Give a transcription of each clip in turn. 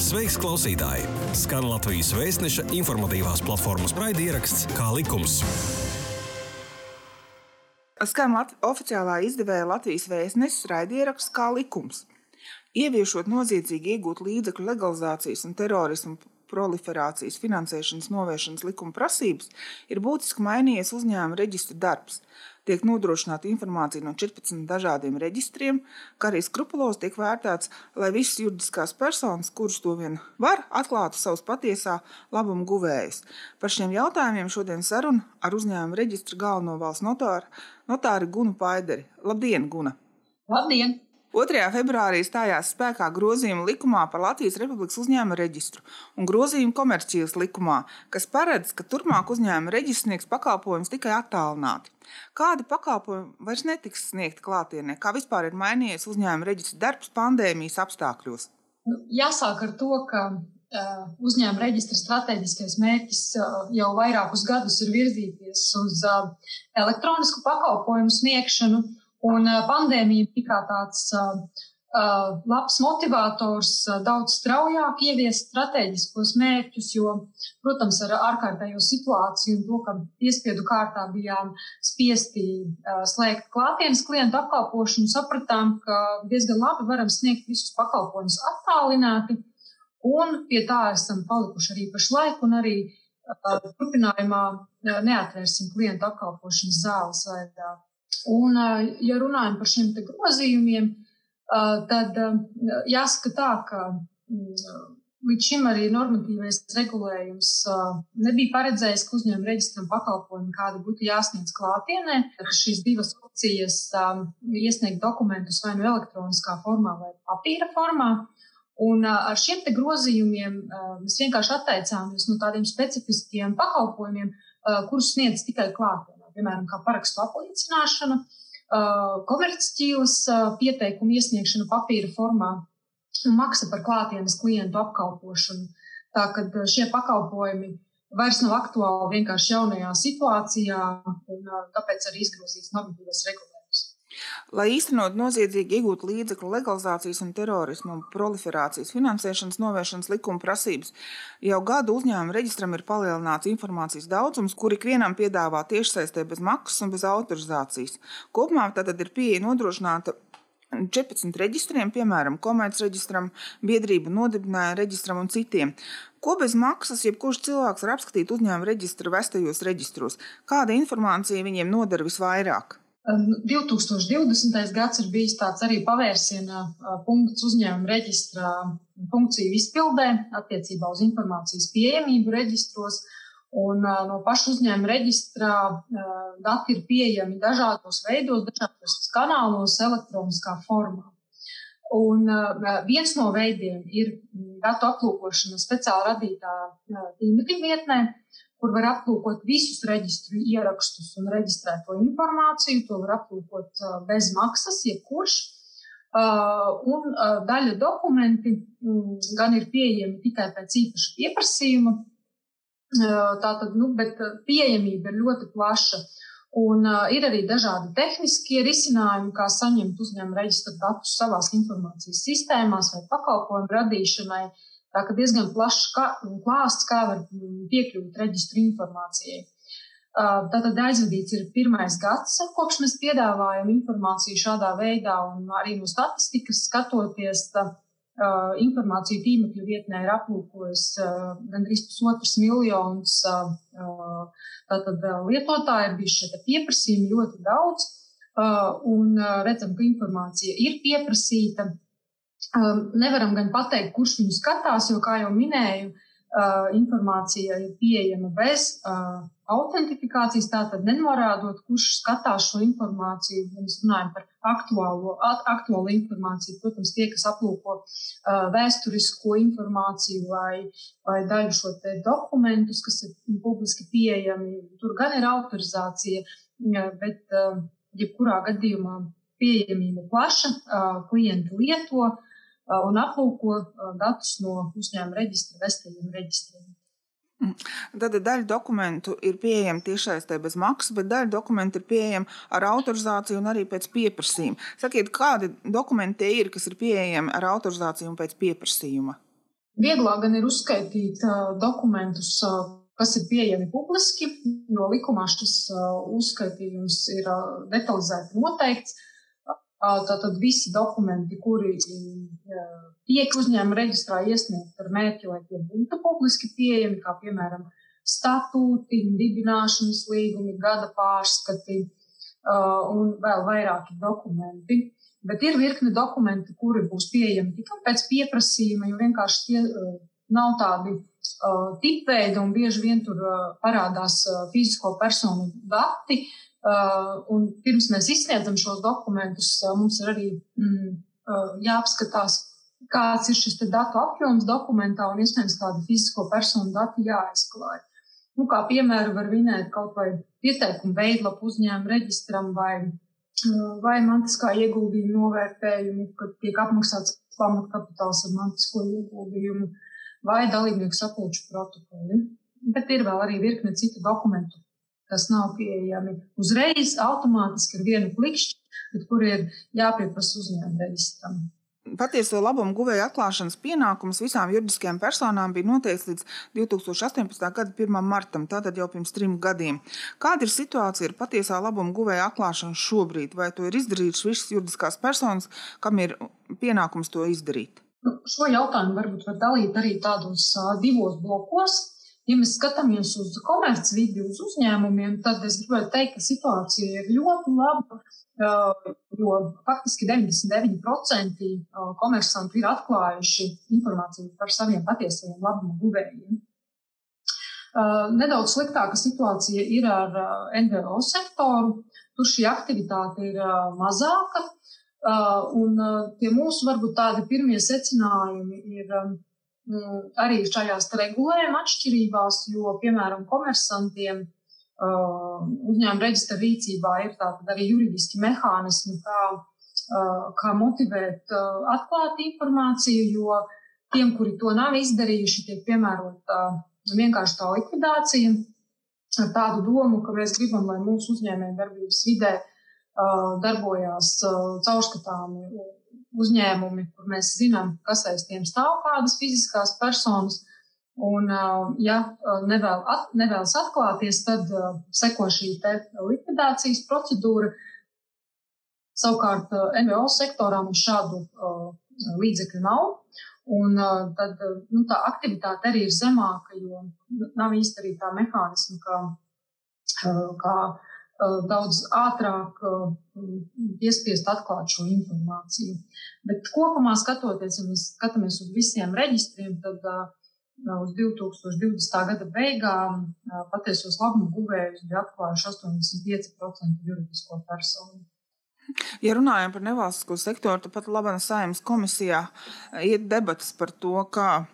Sveiks, klausītāji! Skan Latvijas vēstneša informatīvās platformas raidieraksts Kā likums. Skan Lat oficiālā izdevēja Latvijas vēstnesis raidieraksts Kā likums. Ieviešot noziedzīgi iegūt līdzekļu legalizācijas un terorismu proliferācijas finansēšanas novēršanas likuma prasības, ir būtiski mainījies uzņēmuma reģistra darbs tiek nodrošināta informācija no 14 dažādiem reģistriem, kā arī skrupulos tiek vērtēts, lai visas juridiskās personas, kuras to vien var, atklātu savus patiesā labuma guvējus. Par šiem jautājumiem šodien saruna ar uzņēmuma reģistra galveno valsts notāru, notāri Gunu Paideri. Labdien, Guna! Labdien! 2. februārī stājās spēkā grozījuma likumā par Latvijas Republikas uzņēmuma reģistru un grozījuma komercijas likumā, kas paredz, ka turpmāk uzņēmuma reģistrs sniegs pakalpojumus tikai attālināti. Kādi pakalpojumi vairs netiks sniegti klātienē? Kā vispār ir mainījies uzņēmuma reģistra darbs pandēmijas apstākļos? Nu, jāsāk ar to, ka uzņēmuma reģistra strateģiskais mērķis jau vairākus gadus ir virzīties uz elektronisku pakalpojumu sniegšanu Un pandēmija bija tāds uh, labs motivators daudz straujāk ieviest strateģiskos mērķus, jo, protams, ar ārkārtējo situāciju un to, ka piespiedu kārtā bijām spiesti uh, slēgt klātienes klientu apkalpošanu, sapratām, ka diezgan labi varam sniegt visus pakalpojumus attālināti, un pie tā esam palikuši arī pašlaik, un arī uh, turpinājumā neatvērsim klientu apkalpošanas zāles vairāk. Un, ja runājam par šiem grozījumiem, tad jāsaka tā, ka līdz šim arī normatīvais regulējums nebija paredzējis, ka uzņēmuma reģistram pakalpojumi kādi būtu jāsniedz klātienē. Šīs divas opcijas iesniegt dokumentus vai nu elektroniskā formā vai papīra formā. Un ar šiem grozījumiem mēs vienkārši atteicāmies no tādiem specifiskiem pakalpojumiem, kurus sniedz tikai klātienē piemēram, kā parakstu apliecināšana, komercķīlas pieteikuma iesniegšana papīra formā un maksa par klātienes klientu apkalpošanu. Tā kā šie pakalpojumi vairs nav aktuāli vienkārši jaunajā situācijā, un tāpēc arī izgrozīts normatīvais regulējums. Lai īstenot noziedzīgi iegūt līdzekļu legalizācijas un terorismu un proliferācijas finansēšanas novēršanas likuma prasības, jau gadu uzņēmuma reģistram ir palielināts informācijas daudzums, kur ikvienam piedāvā tiešsaistē bez maksas un bez autorizācijas. Kopumā tad ir pieeja nodrošināta 14 reģistriem, piemēram, komercreģistram, biedrību nodibināja reģistram un citiem. Ko bez maksas jebkurš cilvēks var apskatīt uzņēmuma reģistra vestajos reģistros? Kāda informācija viņiem nodara visvairāk? 2020. gads ir bijis tāds arī pavērsiena punkts uzņēmuma reģistrā funkciju izpildē attiecībā uz informācijas pieejamību reģistros. Un no paša uzņēmuma reģistrā dati ir pieejami dažādos veidos, dažādos kanālos, elektroniskā formā. Un viens no veidiem ir datu aplūkošana speciāli radītā tīmekļa vietnē, kur var aplūkot visus reģistru ierakstus un reģistrēto informāciju. To var aplūkot bez maksas, jebkurš. Un daļa dokumenti gan ir pieejami tikai pēc īpaša pieprasījuma, tātad, nu, bet pieejamība ir ļoti plaša. Un uh, ir arī dažādi tehniskie risinājumi, kā saņemt uzņēmuma reģistra datus savās informācijas sistēmās vai pakalpojumu radīšanai. Uh, Tā ka diezgan plašs klāsts, kā var piekļūt reģistru informācijai. Tātad aizvadīts ir pirmais gads, kopš mēs piedāvājam informāciju šādā veidā, un arī no statistikas skatoties, tā, uh, informāciju tīmekļa vietnē ir aplūkojis uh, gandrīz pusotrs miljonus uh, tātad, lietotāji, ir bijuši šie pieprasījumi ļoti daudz, un redzam, ka informācija ir pieprasīta. Um, nevaram gan pateikt, kurš viņu skatās, jo, kā jau minēju, uh, informācija ir pieejama bez uh, autentifikācijas, tātad nenorādot, kurš skatās šo informāciju. Ja mēs runājam par aktuālo, aktuālo informāciju, protams, tie, kas aplūko vēsturisko informāciju vai, vai daļu šo dokumentus, kas ir publiski pieejami, tur gan ir autorizācija, bet jebkurā gadījumā pieejamība plaša, klienti lieto un aplūko datus no uzņēmuma reģistra vestajiem reģistriem. Mm. Tad daļa dokumentu ir pieejama tiešsaistē bez maksas, bet daļa dokumentu ir pieejama ar autorizāciju un arī pēc pieprasījuma. Sakiet, kādi dokumenti ir, kas ir pieejami ar autorizāciju un pēc pieprasījuma? Vieglāk gan ir uzskaitīt dokumentus, kas ir pieejami publiski, jo likumā šis uzskaitījums ir detalizēti noteikts. Tātad visi dokumenti, kuri tiek uzņēmuma reģistrā iesniegti ar mērķi, lai tie būtu publiski pieejami, kā piemēram statūti, dibināšanas līgumi, gada pārskati un vēl vairāki dokumenti. Bet ir virkne dokumenti, kuri būs pieejami tikai pēc pieprasījuma, jo vienkārši tie nav tādi tipveidi un bieži vien tur parādās fizisko personu dati, un pirms mēs izsniedzam šos dokumentus, uh, mums ir arī mm, uh, jāapskatās, kāds ir šis datu apjoms dokumentā un iespējams kāda fizisko personu dati jāizklāj. Nu, kā piemēru var minēt kaut vai pieteikumu veidlapu uzņēmumu reģistram vai, vai mantiskā ieguldījuma novērtējumu, kad tiek apmaksāts pamatkapitāls ar mantisko ieguldījumu vai dalībnieku sapulču protokoli. Bet ir vēl arī virkne citu dokumentu, kas nav pieejami uzreiz, automātiski ar vienu klikšķi, bet kur ir jāpieprasa uzņēmuma reģistram. Patieso labumu guvēju atklāšanas pienākums visām juridiskajām personām bija noteikts līdz 2018. gada 1. martam, tātad jau pirms trim gadiem. Kāda ir situācija ar patiesā labumu guvēju atklāšanu šobrīd? Vai to ir izdarījušas visas juridiskās personas, kam ir pienākums to izdarīt? Nu, šo jautājumu varbūt var dalīt arī tādos divos blokos. Ja mēs skatāmies uz komercvidi, uz uzņēmumiem, tad es gribētu teikt, ka situācija ir ļoti laba, jo faktiski 99% komersantu ir atklājuši informāciju par saviem patiesajiem labuma guvējiem. Nedaudz sliktāka situācija ir ar NVO sektoru. Tur šī aktivitāte ir mazāka, un tie mūsu varbūt tādi pirmie secinājumi ir arī šajās regulējuma atšķirībās, jo, piemēram, komersantiem uh, uzņēmuma reģistra rīcībā ir tātad arī juridiski mehānismi, kā, uh, kā motivēt uh, atklāt informāciju, jo tiem, kuri to nav izdarījuši, tiek piemērota vienkārši tā likvidācija. Ar tādu domu, ka mēs gribam, lai mūsu uzņēmēja darbības vidē darbojās caurskatāmi uzņēmumi, kur mēs zinām, kas aiz tiem stāv, kādas fiziskās personas. Un, ja nevēl at, nevēlas atklāties, tad seko šī likvidācijas procedūra. Savukārt NVO sektorā mums šādu līdzekļu nav. Un tad nu, tā aktivitāte arī ir zemāka, jo nav īsti arī tā mehānisma, kā, kā daudz ātrāk piespiest atklāt šo informāciju. Bet kopumā skatoties, ja mēs skatāmies uz visiem reģistriem, tad uz 2020. gada beigām patiesos labumu guvējus bija atklājuši 85% juridisko personu. Ja runājam par nevalstisko sektoru, tad pat Labanas saimnes komisijā iet debatas par to, kā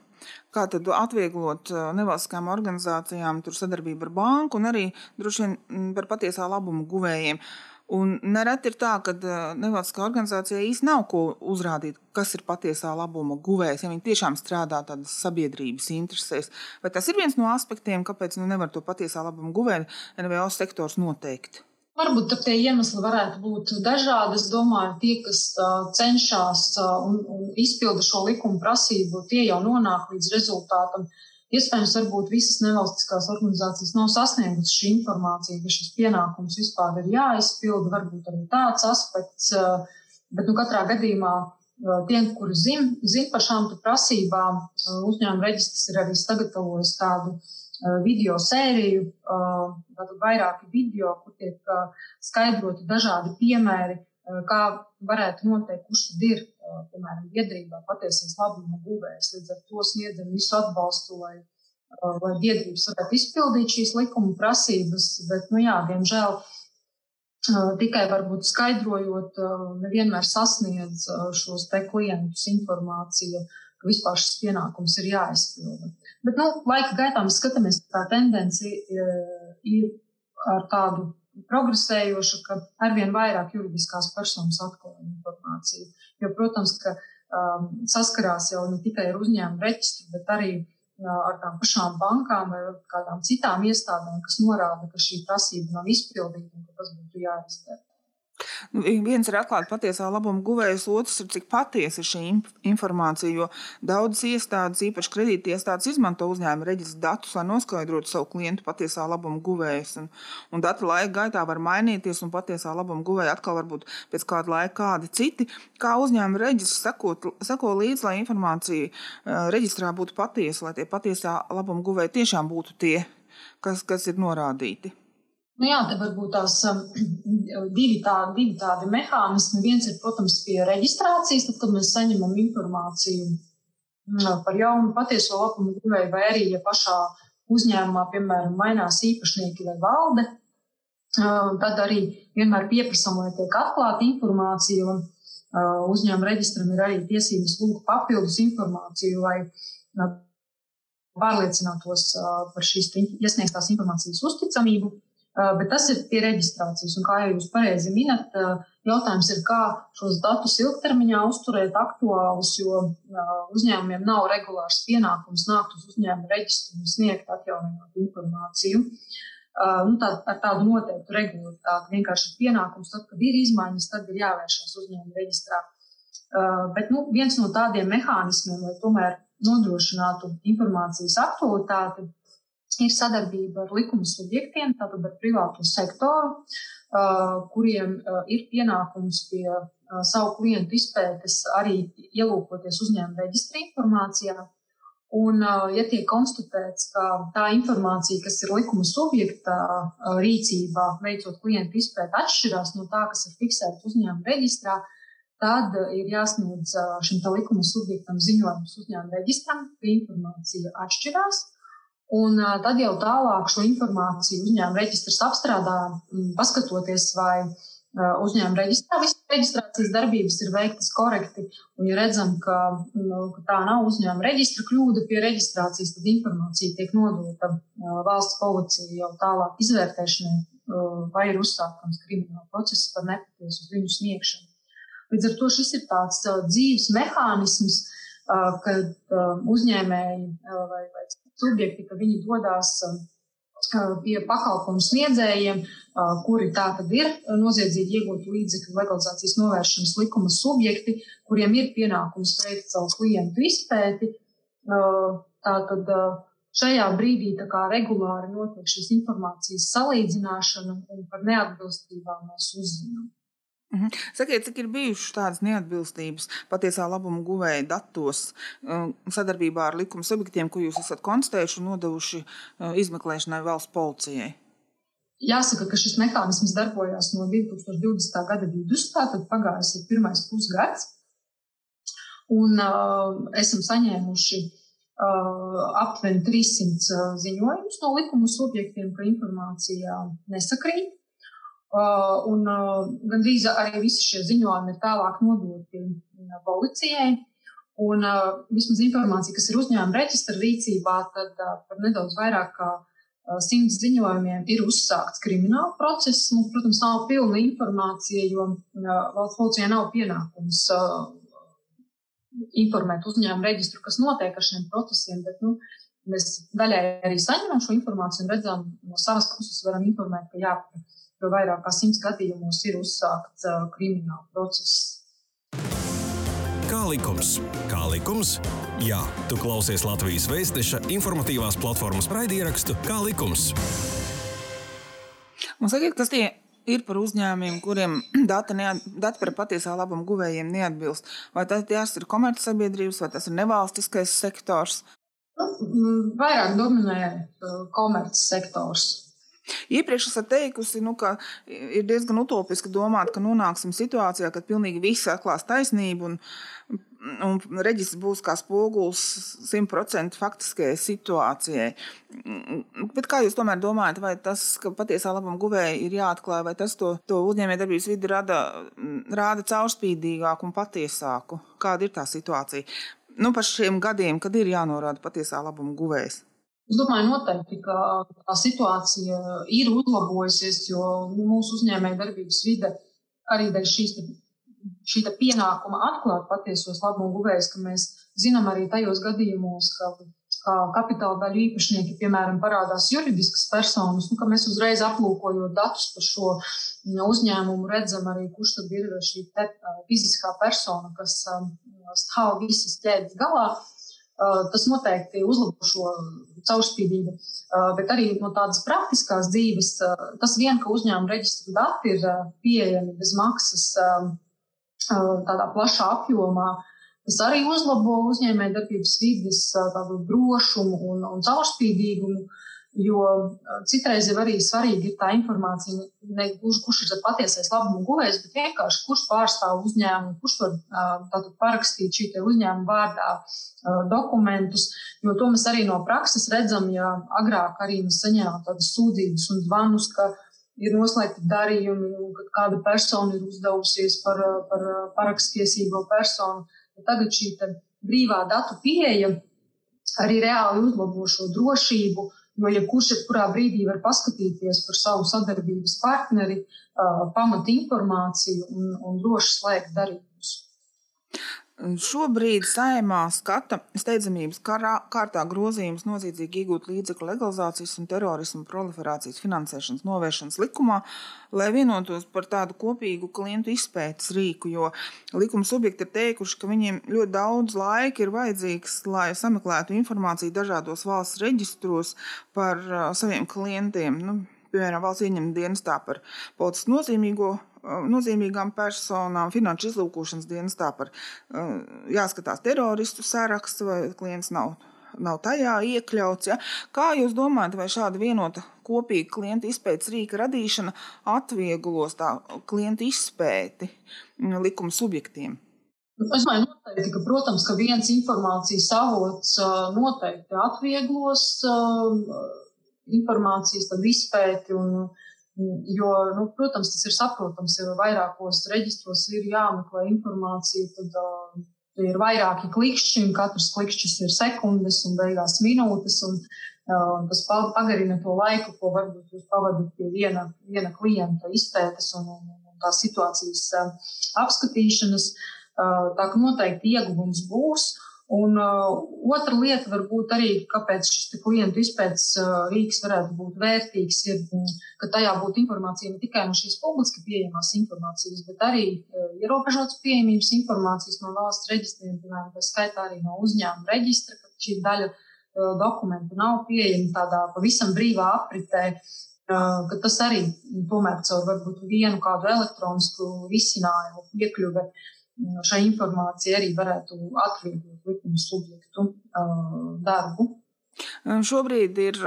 kā tad atvieglot nevalstiskām organizācijām sadarbību ar banku un arī droši vien par patiesā labuma guvējiem. Un nereti ir tā, ka nevalstiskā organizācija īstenībā nav ko uzrādīt, kas ir patiesā labuma guvējs, ja viņi tiešām strādā tādas sabiedrības interesēs. Vai tas ir viens no aspektiem, kāpēc nu nevar to patiesā labuma guvēju NVO sektors noteikt? Varbūt tie iemesli varētu būt dažādi. Es domāju, tie, kas cenšas un, un izpilda šo likuma prasību, tie jau nonāk līdz rezultātam. Iespējams, varbūt visas nevalstiskās organizācijas nav sasniegušas šī informācija, ka šis pienākums vispār ir jāizpilda. Varbūt arī tāds aspekts, bet nu, katrā gadījumā tiem, kuri zina zin par šām prasībām, uzņēmuma reģistrs ir arī sagatavojis tādu uh, video sēriju, eh, tātad vairāki video, kur tiek eh, skaidroti dažādi piemēri, kā varētu noteikt, kurš tad ir, piemēram, biedrībā patiesais labuma guvējs. Līdz ar to sniedzam visu atbalstu, lai, lai biedrības varētu izpildīt šīs likuma prasības, bet, nu jā, diemžēl tikai varbūt skaidrojot, nevienmēr sasniedz šos te klientus informāciju, ka vispār šis pienākums ir jāizpilda. Bet, nu, laika gaitā mēs skatāmies, ka tā tendence ir ar tādu progresējošu, ka arvien vairāk juridiskās personas atklāja informāciju. Jo, protams, ka um, saskarās jau ne tikai ar uzņēmumu reģistru, bet arī uh, ar tām pašām bankām vai kādām citām iestādēm, kas norāda, ka šī prasība nav izpildīta un ka tas būtu jāizdara. Nu, viens ir atklāt patiesā labuma guvējs, otrs ir cik patiesa ir šī informācija. Jo daudzas iestādes, īpaši kredītiestādes, izmanto uzņēmuma reģistra datus, lai noskaidrotu savu klientu patiesā labuma guvējus. Un, un datu laika gaitā var mainīties, un patiesā labuma guvēja atkal var būt pēc kāda laika kādi citi. Kā uzņēmuma reģistrs seko līdzi, lai informācija uh, reģistrā būtu patiesa, lai tie patiesā labuma guvēji tiešām būtu tie, kas, kas ir norādīti. Nu jā, te varbūt tās um, divi, tā, divi tādi mehānismi. Viens ir, protams, pie reģistrācijas, tad, kad mēs saņemam informāciju mm, par jaunu patieso labumu guvēju, vai arī, ja pašā uzņēmumā, piemēram, mainās īpašnieki vai valde, uh, tad arī vienmēr pieprasām, lai tiek atklāta informācija, un uh, uzņēmuma reģistram ir arī tiesības lūgt papildus informāciju, lai uh, pārliecinātos par šīs iesniegtās informācijas uzticamību. Bet tas ir pie reģistrācijas. Un kā jau jūs pareizi minat, jautājums ir, kā šos datus ilgtermiņā uzturēt aktuālus, jo uzņēmumiem nav regulārs pienākums nākt uz uzņēmuma reģistru un sniegt atjauninātu informāciju. Nu, tā, ar tādu noteiktu regulāritāti. Vienkārši ir pienākums, tad, kad ir izmaiņas, tad ir jāvēršas uzņēmuma reģistrā. Bet nu, viens no tādiem mehānismiem, lai tomēr nodrošinātu informācijas aktualitāti, ir sadarbība ar likuma subjektiem, tātad ar privāto sektoru, kuriem ir pienākums pie savu klientu izpētes arī ielūkoties uzņēmuma reģistra informācijā. Un, ja tiek konstatēts, ka tā informācija, kas ir likuma subjekta rīcībā, veicot klientu izpēti, atšķirās no tā, kas ir fiksēta uzņēmuma reģistrā, tad ir jāsniedz šim likuma subjektam ziņojums uzņēmuma reģistram, ka informācija atšķirās. Un tad jau tālāk šo informāciju uzņēmuma reģistrs apstrādā, paskatoties, vai uzņēmuma reģistrā visas reģistrācijas darbības ir veiktas korekti. Un, ja redzam, ka, nu, ka tā nav uzņēmuma reģistra kļūda pie reģistrācijas, tad informācija tiek nodota valsts policija jau tālāk izvērtēšanai, vai ir uzsākams krimināla process par nepatiesu uz viņu sniegšanu. Līdz ar to šis ir tāds dzīves mehānisms, kad uzņēmēji vai, vai subjekti, ka viņi dodas pie pakalpojumu sniedzējiem, kuri tā tad ir noziedzīgi iegūtu līdzekļu legalizācijas novēršanas likuma subjekti, kuriem ir pienākums veikt savu klientu izpēti. Tātad šajā brīdī regulāri notiek šīs informācijas salīdzināšana un par neatbilstībām mēs uzzinām. Mhm. Sakiet, cik ir bijušas tādas neatbilstības patiesā labuma guvēja datos um, sadarbībā ar likuma subjektiem, ko jūs esat konstatējuši un nodevuši uh, izmeklēšanai valsts policijai? Jāsaka, ka šis mehānisms darbojās no 2020. gada vidus, tātad pagājis ir pirmais pusgads, un uh, esam saņēmuši uh, aptuveni 300 uh, ziņojumus no likuma subjektiem, ka informācija nesakrīt. Uh, un uh, gandrīz arī visi šie ziņojumi ir tālāk nodoti uh, policijai. Un vismaz informācija, kas ir uzņēmuma reģistra rīcībā, tad par nedaudz vairāk kā simts ziņojumiem ir uzsākts krimināla process. Mums, protams, nav pilna informācija, jo valsts policijai nav pienākums informēt uzņēmumu reģistru, kas notiek ar šiem procesiem. Bet, nu, mēs daļai arī saņemam šo informāciju un redzam, no savas puses varam informēt, ka jā, jo vairāk kā simts gadījumos ir uzsākts krimināla process. Kā likums? Kā likums? Jā, tu klausies Latvijas Vēstneša informatīvās platformas raidierakstu Kā likums. Un sakiet, kas tie ir par uzņēmumiem, kuriem dati, neat, dati par patiesā labuma guvējiem neatbilst? Vai tas ir komercsabiedrības, vai tas ir nevalstiskais sektors? Nu, vairāk dominē komerces sektors. Iepriekš esat teikusi, nu, ka ir diezgan utopiski domāt, ka nonāksim situācijā, kad pilnīgi visi atklās taisnību un, un reģistrs būs kā spogulis simtprocentīgi faktiskajai situācijai. Bet kā jūs tomēr domājat, vai tas, ka patiesā labuma guvēja ir jāatklāj, vai tas to, to uzņēmējdarbības vidi rada, rāda caurspīdīgāku un patiesāku? Kāda ir tā situācija? Nu, par šiem gadiem, kad ir jānorāda patiesā labuma guvējs. Es domāju, noteikti, ka tā situācija ir uzlabojusies, jo nu, mūsu uzņēmēja darbības vide arī dēļ šīs šī pienākuma atklāt patiesos labumu guvējus, ka mēs zinām arī tajos gadījumos, ka kā kapitāla daļu īpašnieki, piemēram, parādās juridiskas personas, nu, ka mēs uzreiz aplūkojot datus par šo mm, uzņēmumu, redzam arī, kurš tad ir šī te, fiziskā persona, kas stāv visas ķēdes galā. Tas noteikti uzlabo šo caurspīdību, bet arī no tādas praktiskās dzīves, tas vien, ka uzņēmuma reģistra dati ir pieejami bez maksas tādā plašā apjomā, Tas arī uzlabo uzņēmējdarbības vidas tādu drošumu un, un caurspīdīgumu, jo citreiz jau arī svarīgi ir tā informācija, ne kurš, kurš ir patiesais labuma guvējs, bet vienkārši kurš pārstāv uzņēmumu, kurš var parakstīt šī uzņēmuma vārdā dokumentus, jo to mēs arī no prakses redzam, ja agrāk arī mēs saņēmām tādas sūdzības un zvanus, ka ir noslēgti darījumi, kad kāda persona ir uzdevusies par, par parakstiesīgo personu. Tagad šī brīvā datu pieeja arī reāli uzlabo šo drošību, jo jebkurš ja jebkurā brīdī var paskatīties par savu sadarbības partneri, pamat informāciju un, un droši slēgt darījumus. Šobrīd saimā skata steidzamības kārtā grozījums noziedzīgi iegūt līdzekļu legalizācijas un terorismu proliferācijas finansēšanas novēršanas likumā, lai vienotos par tādu kopīgu klientu izpētes rīku, jo likuma subjekti ir teikuši, ka viņiem ļoti daudz laika ir vajadzīgs, lai sameklētu informāciju dažādos valsts reģistros par uh, saviem klientiem. Nu, piemēram, valsts ieņem dienestā par politiski nozīmīgo nozīmīgām personām, finanšu izlūkošanas dienestā par jāskatās teroristu sarakstu, vai klients nav, nav tajā iekļauts. Ja? Kā jūs domājat, vai šāda vienota kopīga klienta izpētes rīka radīšana atvieglos tā klienta izpēti likuma subjektiem? Es domāju, noteikti, ka, protams, ka viens informācijas avots noteikti atvieglos informācijas izpēti un uh, Jo, nu, protams, tas ir saprotams, jo vairākos reģistros ir jāmeklē informācija, tad uh, ir vairāki klikšķi, un katrs klikšķis ir sekundes un beigās minūtes. Un, uh, tas pagarina to laiku, ko varbūt jūs pavadat pie viena, viena klienta izpētes un, un, un tās situācijas uh, apskatīšanas. Uh, tā ka noteikti ieguvums būs. Un uh, otra lieta, varbūt arī, kāpēc šis klientu izpētes uh, rīks varētu būt vērtīgs, ir, mm, ka tajā būtu informācija ne tikai no šīs publiski pieejamās informācijas, bet arī uh, ierobežotas pieejamības informācijas no valsts reģistriem, piemēram, tā skaitā arī no uzņēmuma reģistra, ka šī daļa uh, dokumentu nav pieejama tādā pavisam brīvā apritē. Uh, tas arī tomēr caur varbūt vienu kādu elektronisku risinājumu piekļuve uh, šai informācijai arī varētu atvieglot likuma subjektu uh, darbu. Šobrīd ir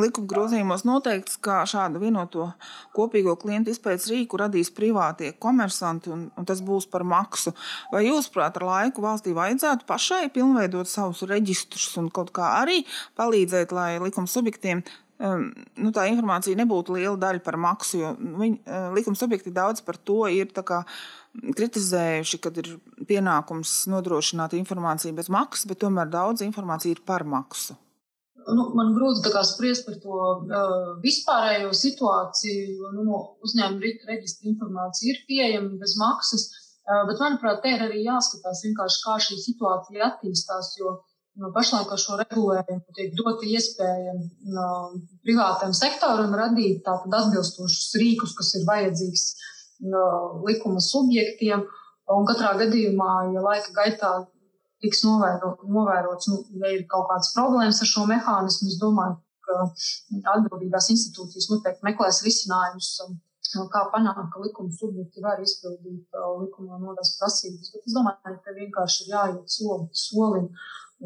likuma grozījumos noteikts, ka šādu vienoto kopīgo klientu izpētes rīku radīs privātie komersanti, un, un tas būs par maksu. Vai jūs, prāt, ar laiku valstī vajadzētu pašai pilnveidot savus reģistrus un kaut kā arī palīdzēt, lai likuma subjektiem um, nu, tā informācija nebūtu liela daļa par maksu, jo viņi, likuma subjekti daudz par to ir kritizējuši, ka ir pienākums nodrošināt informāciju bez maksas, bet tomēr daudz informācija ir par maksu. Nu, man grūti spriest par to uh, vispārējo situāciju, nu, no uzņēmuma reģistra informācija ir pieejama bez maksas. Uh, bet, manuprāt, te ir arī jāskatās, kā šī situācija attīstās. Jo nu, pašlaik ar šo regulējumu tiek dota iespēja no, privātam sektoram radīt tātad atbilstošus rīkus, kas ir vajadzīgs uh, likuma subjektiem. Un katrā gadījumā, ja laika gaitā tiks novēro, novērots, nu, ja ir kaut kādas problēmas ar šo mehānismu, es domāju, ka atbildīgās institūcijas noteikti meklēs risinājumus, kā panākt, ka likuma subjekti var izpildīt likumā nodās prasības. Bet es domāju, ka vienkārši ir jāiet soli pa solim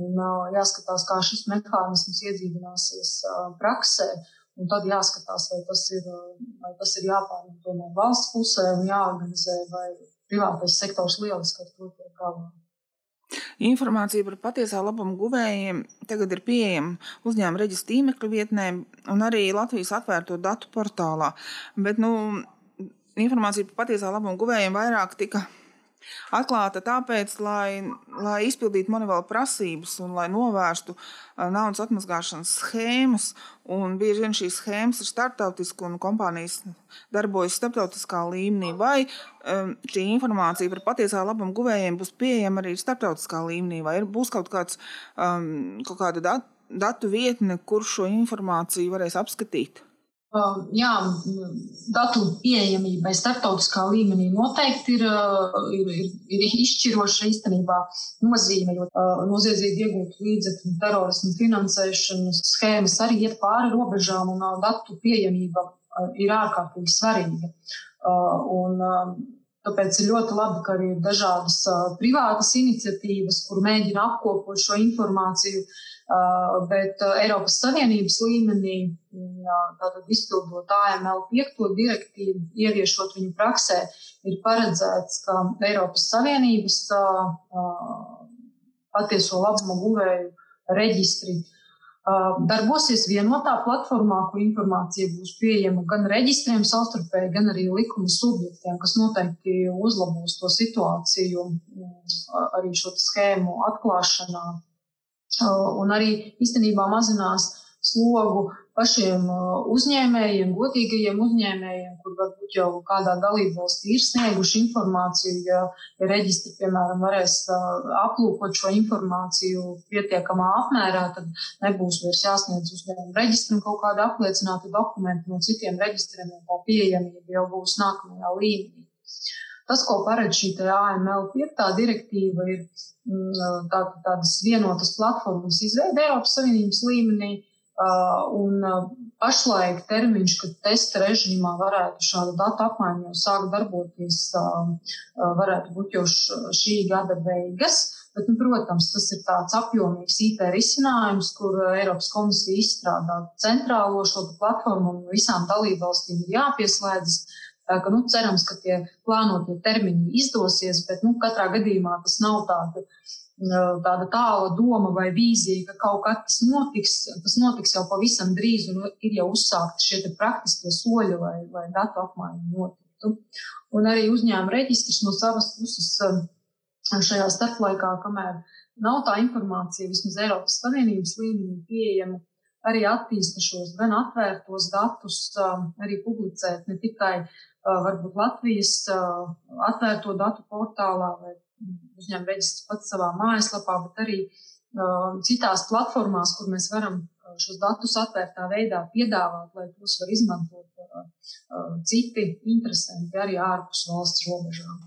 un jāskatās, kā šis mehānisms iedzīvināsies praksē. Un tad jāskatās, vai tas ir, vai tas ir jāpārņem no valsts pusē un jāorganizē, vai privātais sektors lieliski ar to tiek galā. Informācija par patiesā labuma guvējiem tagad ir pieejama uzņēmuma reģistra tīmekļa vietnē un arī Latvijas atvērto datu portālā. Bet nu, informācija par patiesā labuma guvējiem vairāk tika Atklāta tāpēc, lai, lai izpildītu monētas prasības un lai novērstu naudas atmazgāšanas schēmas. Un bieži vien šīs schēmas ir starptautiskas un kompānijas darbojas starptautiskā līmenī. Vai um, šī informācija par patiesā labuma guvējiem būs pieejama arī starptautiskā līmenī, vai būs kaut, kāds, um, kaut kāda datu, datu vietne, kur šo informāciju varēs apskatīt? Um, jā, datu pieejamībai starptautiskā līmenī noteikti ir, uh, ir, ir, ir izšķiroša īstenībā nozīme, jo uh, noziedzīgi iegūt līdzekļu terorismu finansēšanas schēmas arī iet pāri robežām, un uh, datu pieejamība ir ārkārtīgi svarīga. Un, um, Tāpēc ir ļoti labi, ka ir dažādas privātas iniciatīvas, kur mēģina apkopot šo informāciju, bet Eiropas Savienības līmenī, tātad izpildot AML 5. direktīvu, ieviešot viņu praksē, ir paredzēts, ka Eiropas Savienības patieso labumu guvēju reģistri darbosies vienotā platformā, kur informācija būs pieejama gan reģistriem savstarpēji, gan arī likuma subjektiem, kas noteikti uzlabos to situāciju arī šo schēmu atklāšanā. Un arī īstenībā mazinās slogu pašiem uzņēmējiem, godīgajiem uzņēmējiem, kur varbūt jau kādā dalībvalstī ir snieguši informāciju, ja, reģistri, piemēram, varēs aplūkot šo informāciju pietiekamā apmērā, tad nebūs vairs jāsniedz uzņēmumu registram kaut kāda apliecināta dokumenta no citiem reģistriem, un tā pieejamība jau būs nākamajā līmenī. Tas, ko paredz šī AML 5. direktīva, ir mm, tā, tādas vienotas platformas izveide Eiropas Savienības līmenī, un pašlaik termiņš, kad testa režīmā varētu šādu datu apmaiņu jau sākt darboties, varētu būt jau šī gada beigas. Bet, nu, protams, tas ir tāds apjomīgs IT risinājums, kur Eiropas komisija izstrādā centrālo šo platformu un visām dalībvalstīm ir jāpieslēdzas. Tā ka, nu, cerams, ka tie plānotie termiņi izdosies, bet nu, katrā gadījumā tas nav tāds tāda tāla doma vai vīzija, ka kaut kas tas notiks, tas notiks jau pavisam drīz un ir jau uzsākti šie praktiskie soļi, lai, lai datu apmaiņa notiktu. Un arī uzņēmuma reģistrs no savas puses šajā starplaikā, kamēr nav tā informācija vismaz Eiropas Savienības līmenī pieejama, arī attīsta šos gan atvērtos datus, arī publicēt ne tikai varbūt Latvijas atvērto datu portālā vai uzņēmuma reģistrs pats savā mājaslapā, bet arī citās platformās, kur mēs varam šos datus atvērtā veidā piedāvāt, lai tos var izmantot citi interesanti arī ārpus valsts robežām.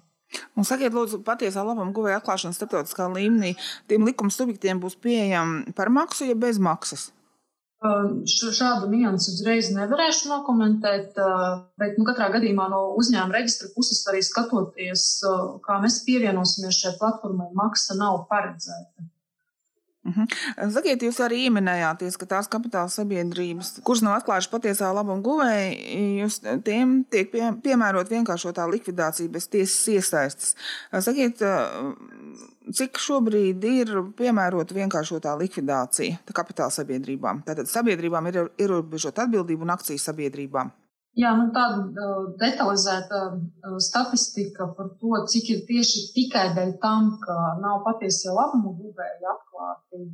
Un sakiet, lūdzu, patiesā labuma guvēja atklāšana starptautiskā līmenī tiem likuma subjektiem būs pieejama par maksu, ja bez maksas? Šādu niansu uzreiz nevarēšu nokomentēt, bet nu, katrā gadījumā no uzņēmuma reģistra puses arī skatoties, kā mēs pievienosimies šai platformai, maksa nav paredzēta. Uh mhm. Sakiet, jūs arī minējāties, ka tās kapitāla sabiedrības, kuras nav atklājušas patiesā labuma guvēja, tiem tiek pie, piemērot vienkāršotā likvidācija bez tiesas iesaistas. Sakiet, cik šobrīd ir piemērota vienkāršotā likvidācija kapitāla sabiedrībām? Tātad sabiedrībām ir ierobežota atbildība un akcijas sabiedrībām. Jā, nu tāda detalizēta statistika par to, cik ir tieši tikai dēļ tam, ka nav patiesie labumu guvēji atklāti,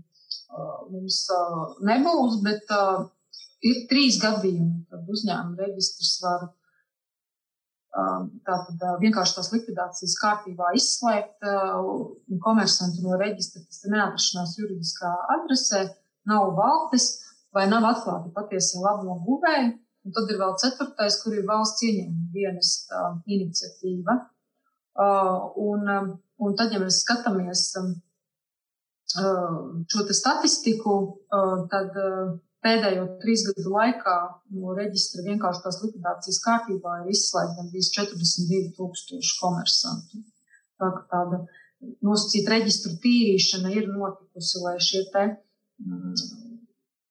uh, mums uh, nebūs, bet uh, ir trīs gadījumi, kad uzņēmuma reģistrs var uh, tātad vienkārši tās likvidācijas kārtībā izslēgt komersantu no reģistra, kas ir neatrašanās juridiskā adresē, nav valdes vai nav atklāti patiesie labumu guvēji Un tad ir vēl ceturtais, kur ir valsts ieņēmuma dienas iniciatīva. Un, um, un tad, ja mēs skatāmies um, šo statistiku, uh, tad uh, pēdējo trīs gadu laikā no reģistra vienkāršās likvidācijas kārtībā ir izslēgta gandrīz 42 tūkstoši komersantu. Tā kā tāda nosacīta reģistru tīrīšana ir notikusi, lai šie te mm,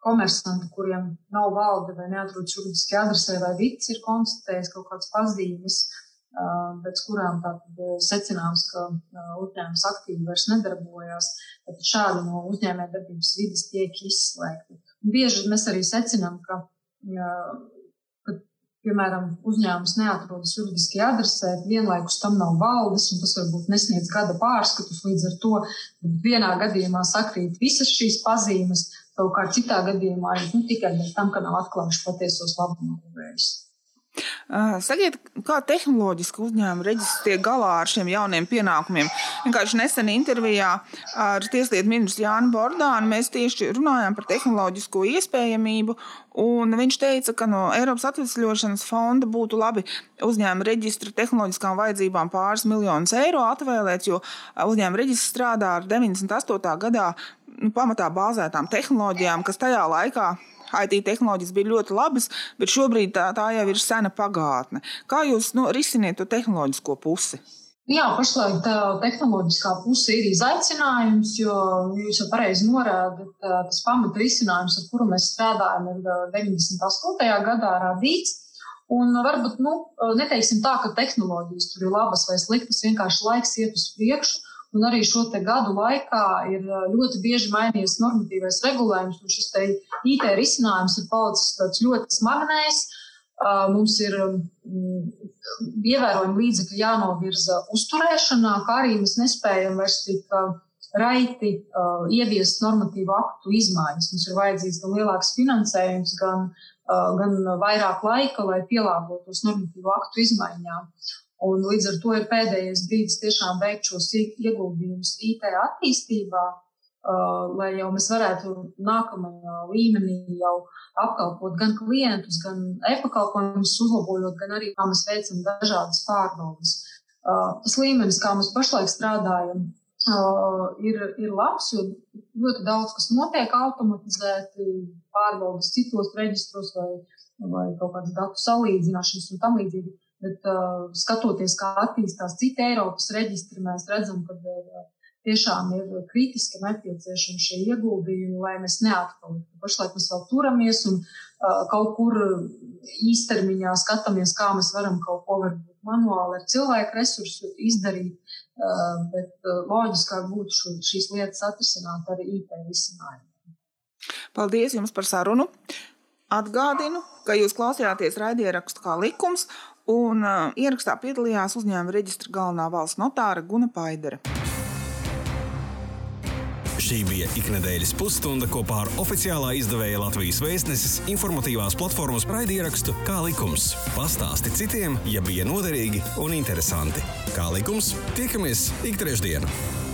komersanti, kuriem nav valde vai neatrodas juridiski adresē, vai vits ir konstatējis kaut kādas pazīmes, pēc kurām secināms, ka uzņēmums aktīvi vairs nedarbojas, tad šādi no uzņēmē darbības vidas tiek izslēgti. Un bieži mēs arī secinām, ka, ka piemēram, uzņēmums neatrodas juridiskajā adresē, vienlaikus tam nav valdes, un tas varbūt nesniedz gada pārskatus. Līdz ar to vienā gadījumā sakrīt visas šīs pazīmes, savukārt citā gadījumā nu, tikai tam, ka nav atklājuši patiesos labumuvējus. Sakiet, kā tehnoloģiski uzņēmumi reģistrē tiek galā ar šiem jauniem pienākumiem? Vienkārši nesen intervijā ar Tieslietu ministru Jānu Bordānu mēs tieši runājām par tehnoloģisko iespējamību. Viņš teica, ka no Eiropas atvesļošanas fonda būtu labi uzņēmuma reģistra tehnoloģiskām vajadzībām pāris miljonus eiro atvēlēts, jo uzņēmuma reģistrs strādā ar 98. gadā nu, pamatā bāzētām tehnoloģijām, kas tajā laikā IT tehnoloģijas bija ļoti labas, bet šobrīd tā, tā jau ir sena pagātne. Kā jūs nu, risiniet to tehnoloģisko pusi? Jā, pašlaik tā tehnoloģiskā puse ir izaicinājums, jo jūs jau pareizi norādat, tas pamata risinājums, ar kuru mēs strādājam, ir 98. gadā radīts. Un varbūt nu, neteiksim tā, ka tehnoloģijas tur ir labas vai sliktas, vienkārši laiks iet uz priekšu. Un arī šo gadu laikā ir ļoti bieži mainījies normatīvais regulējums, un šis IT risinājums ir palicis ļoti smagnējs. Mums ir ievērojami līdzekļi jānovirza uzturēšanā, kā arī mēs nespējam vairs tik raiti ieviest normatīvu aktu izmaiņas. Mums ir vajadzīgs gan lielāks finansējums, gan, gan vairāk laika, lai pielāgotos normatīvu aktu izmaiņām. Un līdz ar to ir pēdējais brīdis tiešām veikt šos ieguldījumus IT attīstībā, uh, lai jau mēs varētu nākamajā līmenī jau apkalpot gan klientus, gan e-pakalpojumus uzlabojot, gan arī kā mēs veicam dažādas pārbaudas. Uh, tas līmenis, kā mēs pašlaik strādājam, uh, ir, ir labs, jo ļoti daudz kas notiek automatizēti, pārbaudas citos reģistros vai, vai kaut kādas datu salīdzināšanas un tam līdzīgi. Bet uh, skatoties, kā attīstās citi Eiropas reģistri, mēs redzam, ka uh, tiešām ir kritiski nepieciešami šie ieguldījumi, lai mēs neatpaliktu. Pašlaik mēs vēl turamies un uh, kaut kur īstermiņā skatāmies, kā mēs varam kaut ko varbūt manuāli ar cilvēku resursu izdarīt, uh, bet uh, loģiskāk būtu šo, šīs lietas atrisināt ar IT risinājumiem. Paldies jums par sarunu! Atgādinu, ka jūs klausījāties raidierakstu kā likums, un uh, ierakstā piedalījās uzņēmuma reģistra galvenā valsts notāra Guna Paidere. Šī bija iknedēļas pusstunda kopā ar oficiālā izdevēja Latvijas vēstneses informatīvās platformas raidierakstu Kā likums. Pastāsti citiem, ja bija noderīgi un interesanti. Kā likums, tiekamies ik trešdienu!